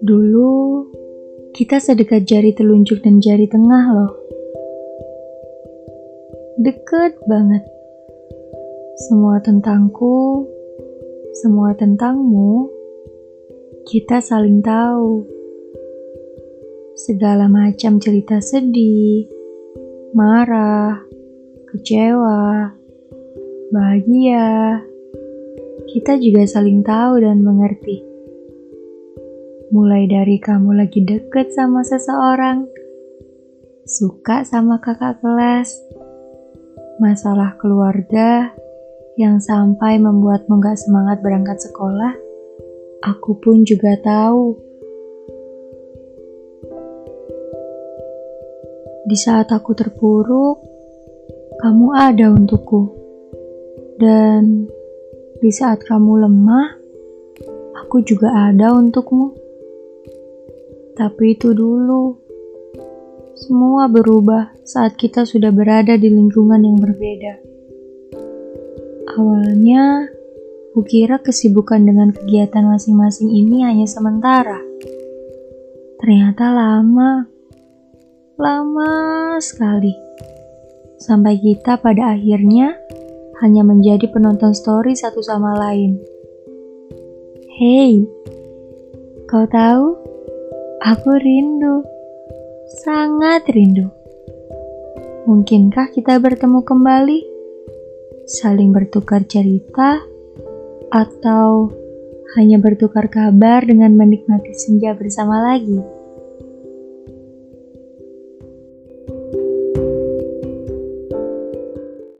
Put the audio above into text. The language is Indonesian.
Dulu, kita sedekat jari telunjuk dan jari tengah loh. Deket banget. Semua tentangku, semua tentangmu, kita saling tahu. Segala macam cerita sedih, marah, kecewa, bahagia, kita juga saling tahu dan mengerti. Mulai dari kamu lagi deket sama seseorang, suka sama kakak kelas, masalah keluarga yang sampai membuatmu gak semangat berangkat sekolah, aku pun juga tahu. Di saat aku terpuruk, kamu ada untukku. Dan di saat kamu lemah, aku juga ada untukmu. Tapi itu dulu. Semua berubah saat kita sudah berada di lingkungan yang berbeda. Awalnya, kukira kesibukan dengan kegiatan masing-masing ini hanya sementara. Ternyata lama. Lama sekali. Sampai kita pada akhirnya hanya menjadi penonton story satu sama lain. Hei, kau tahu? Aku rindu, sangat rindu. Mungkinkah kita bertemu kembali, saling bertukar cerita, atau hanya bertukar kabar dengan menikmati senja bersama lagi?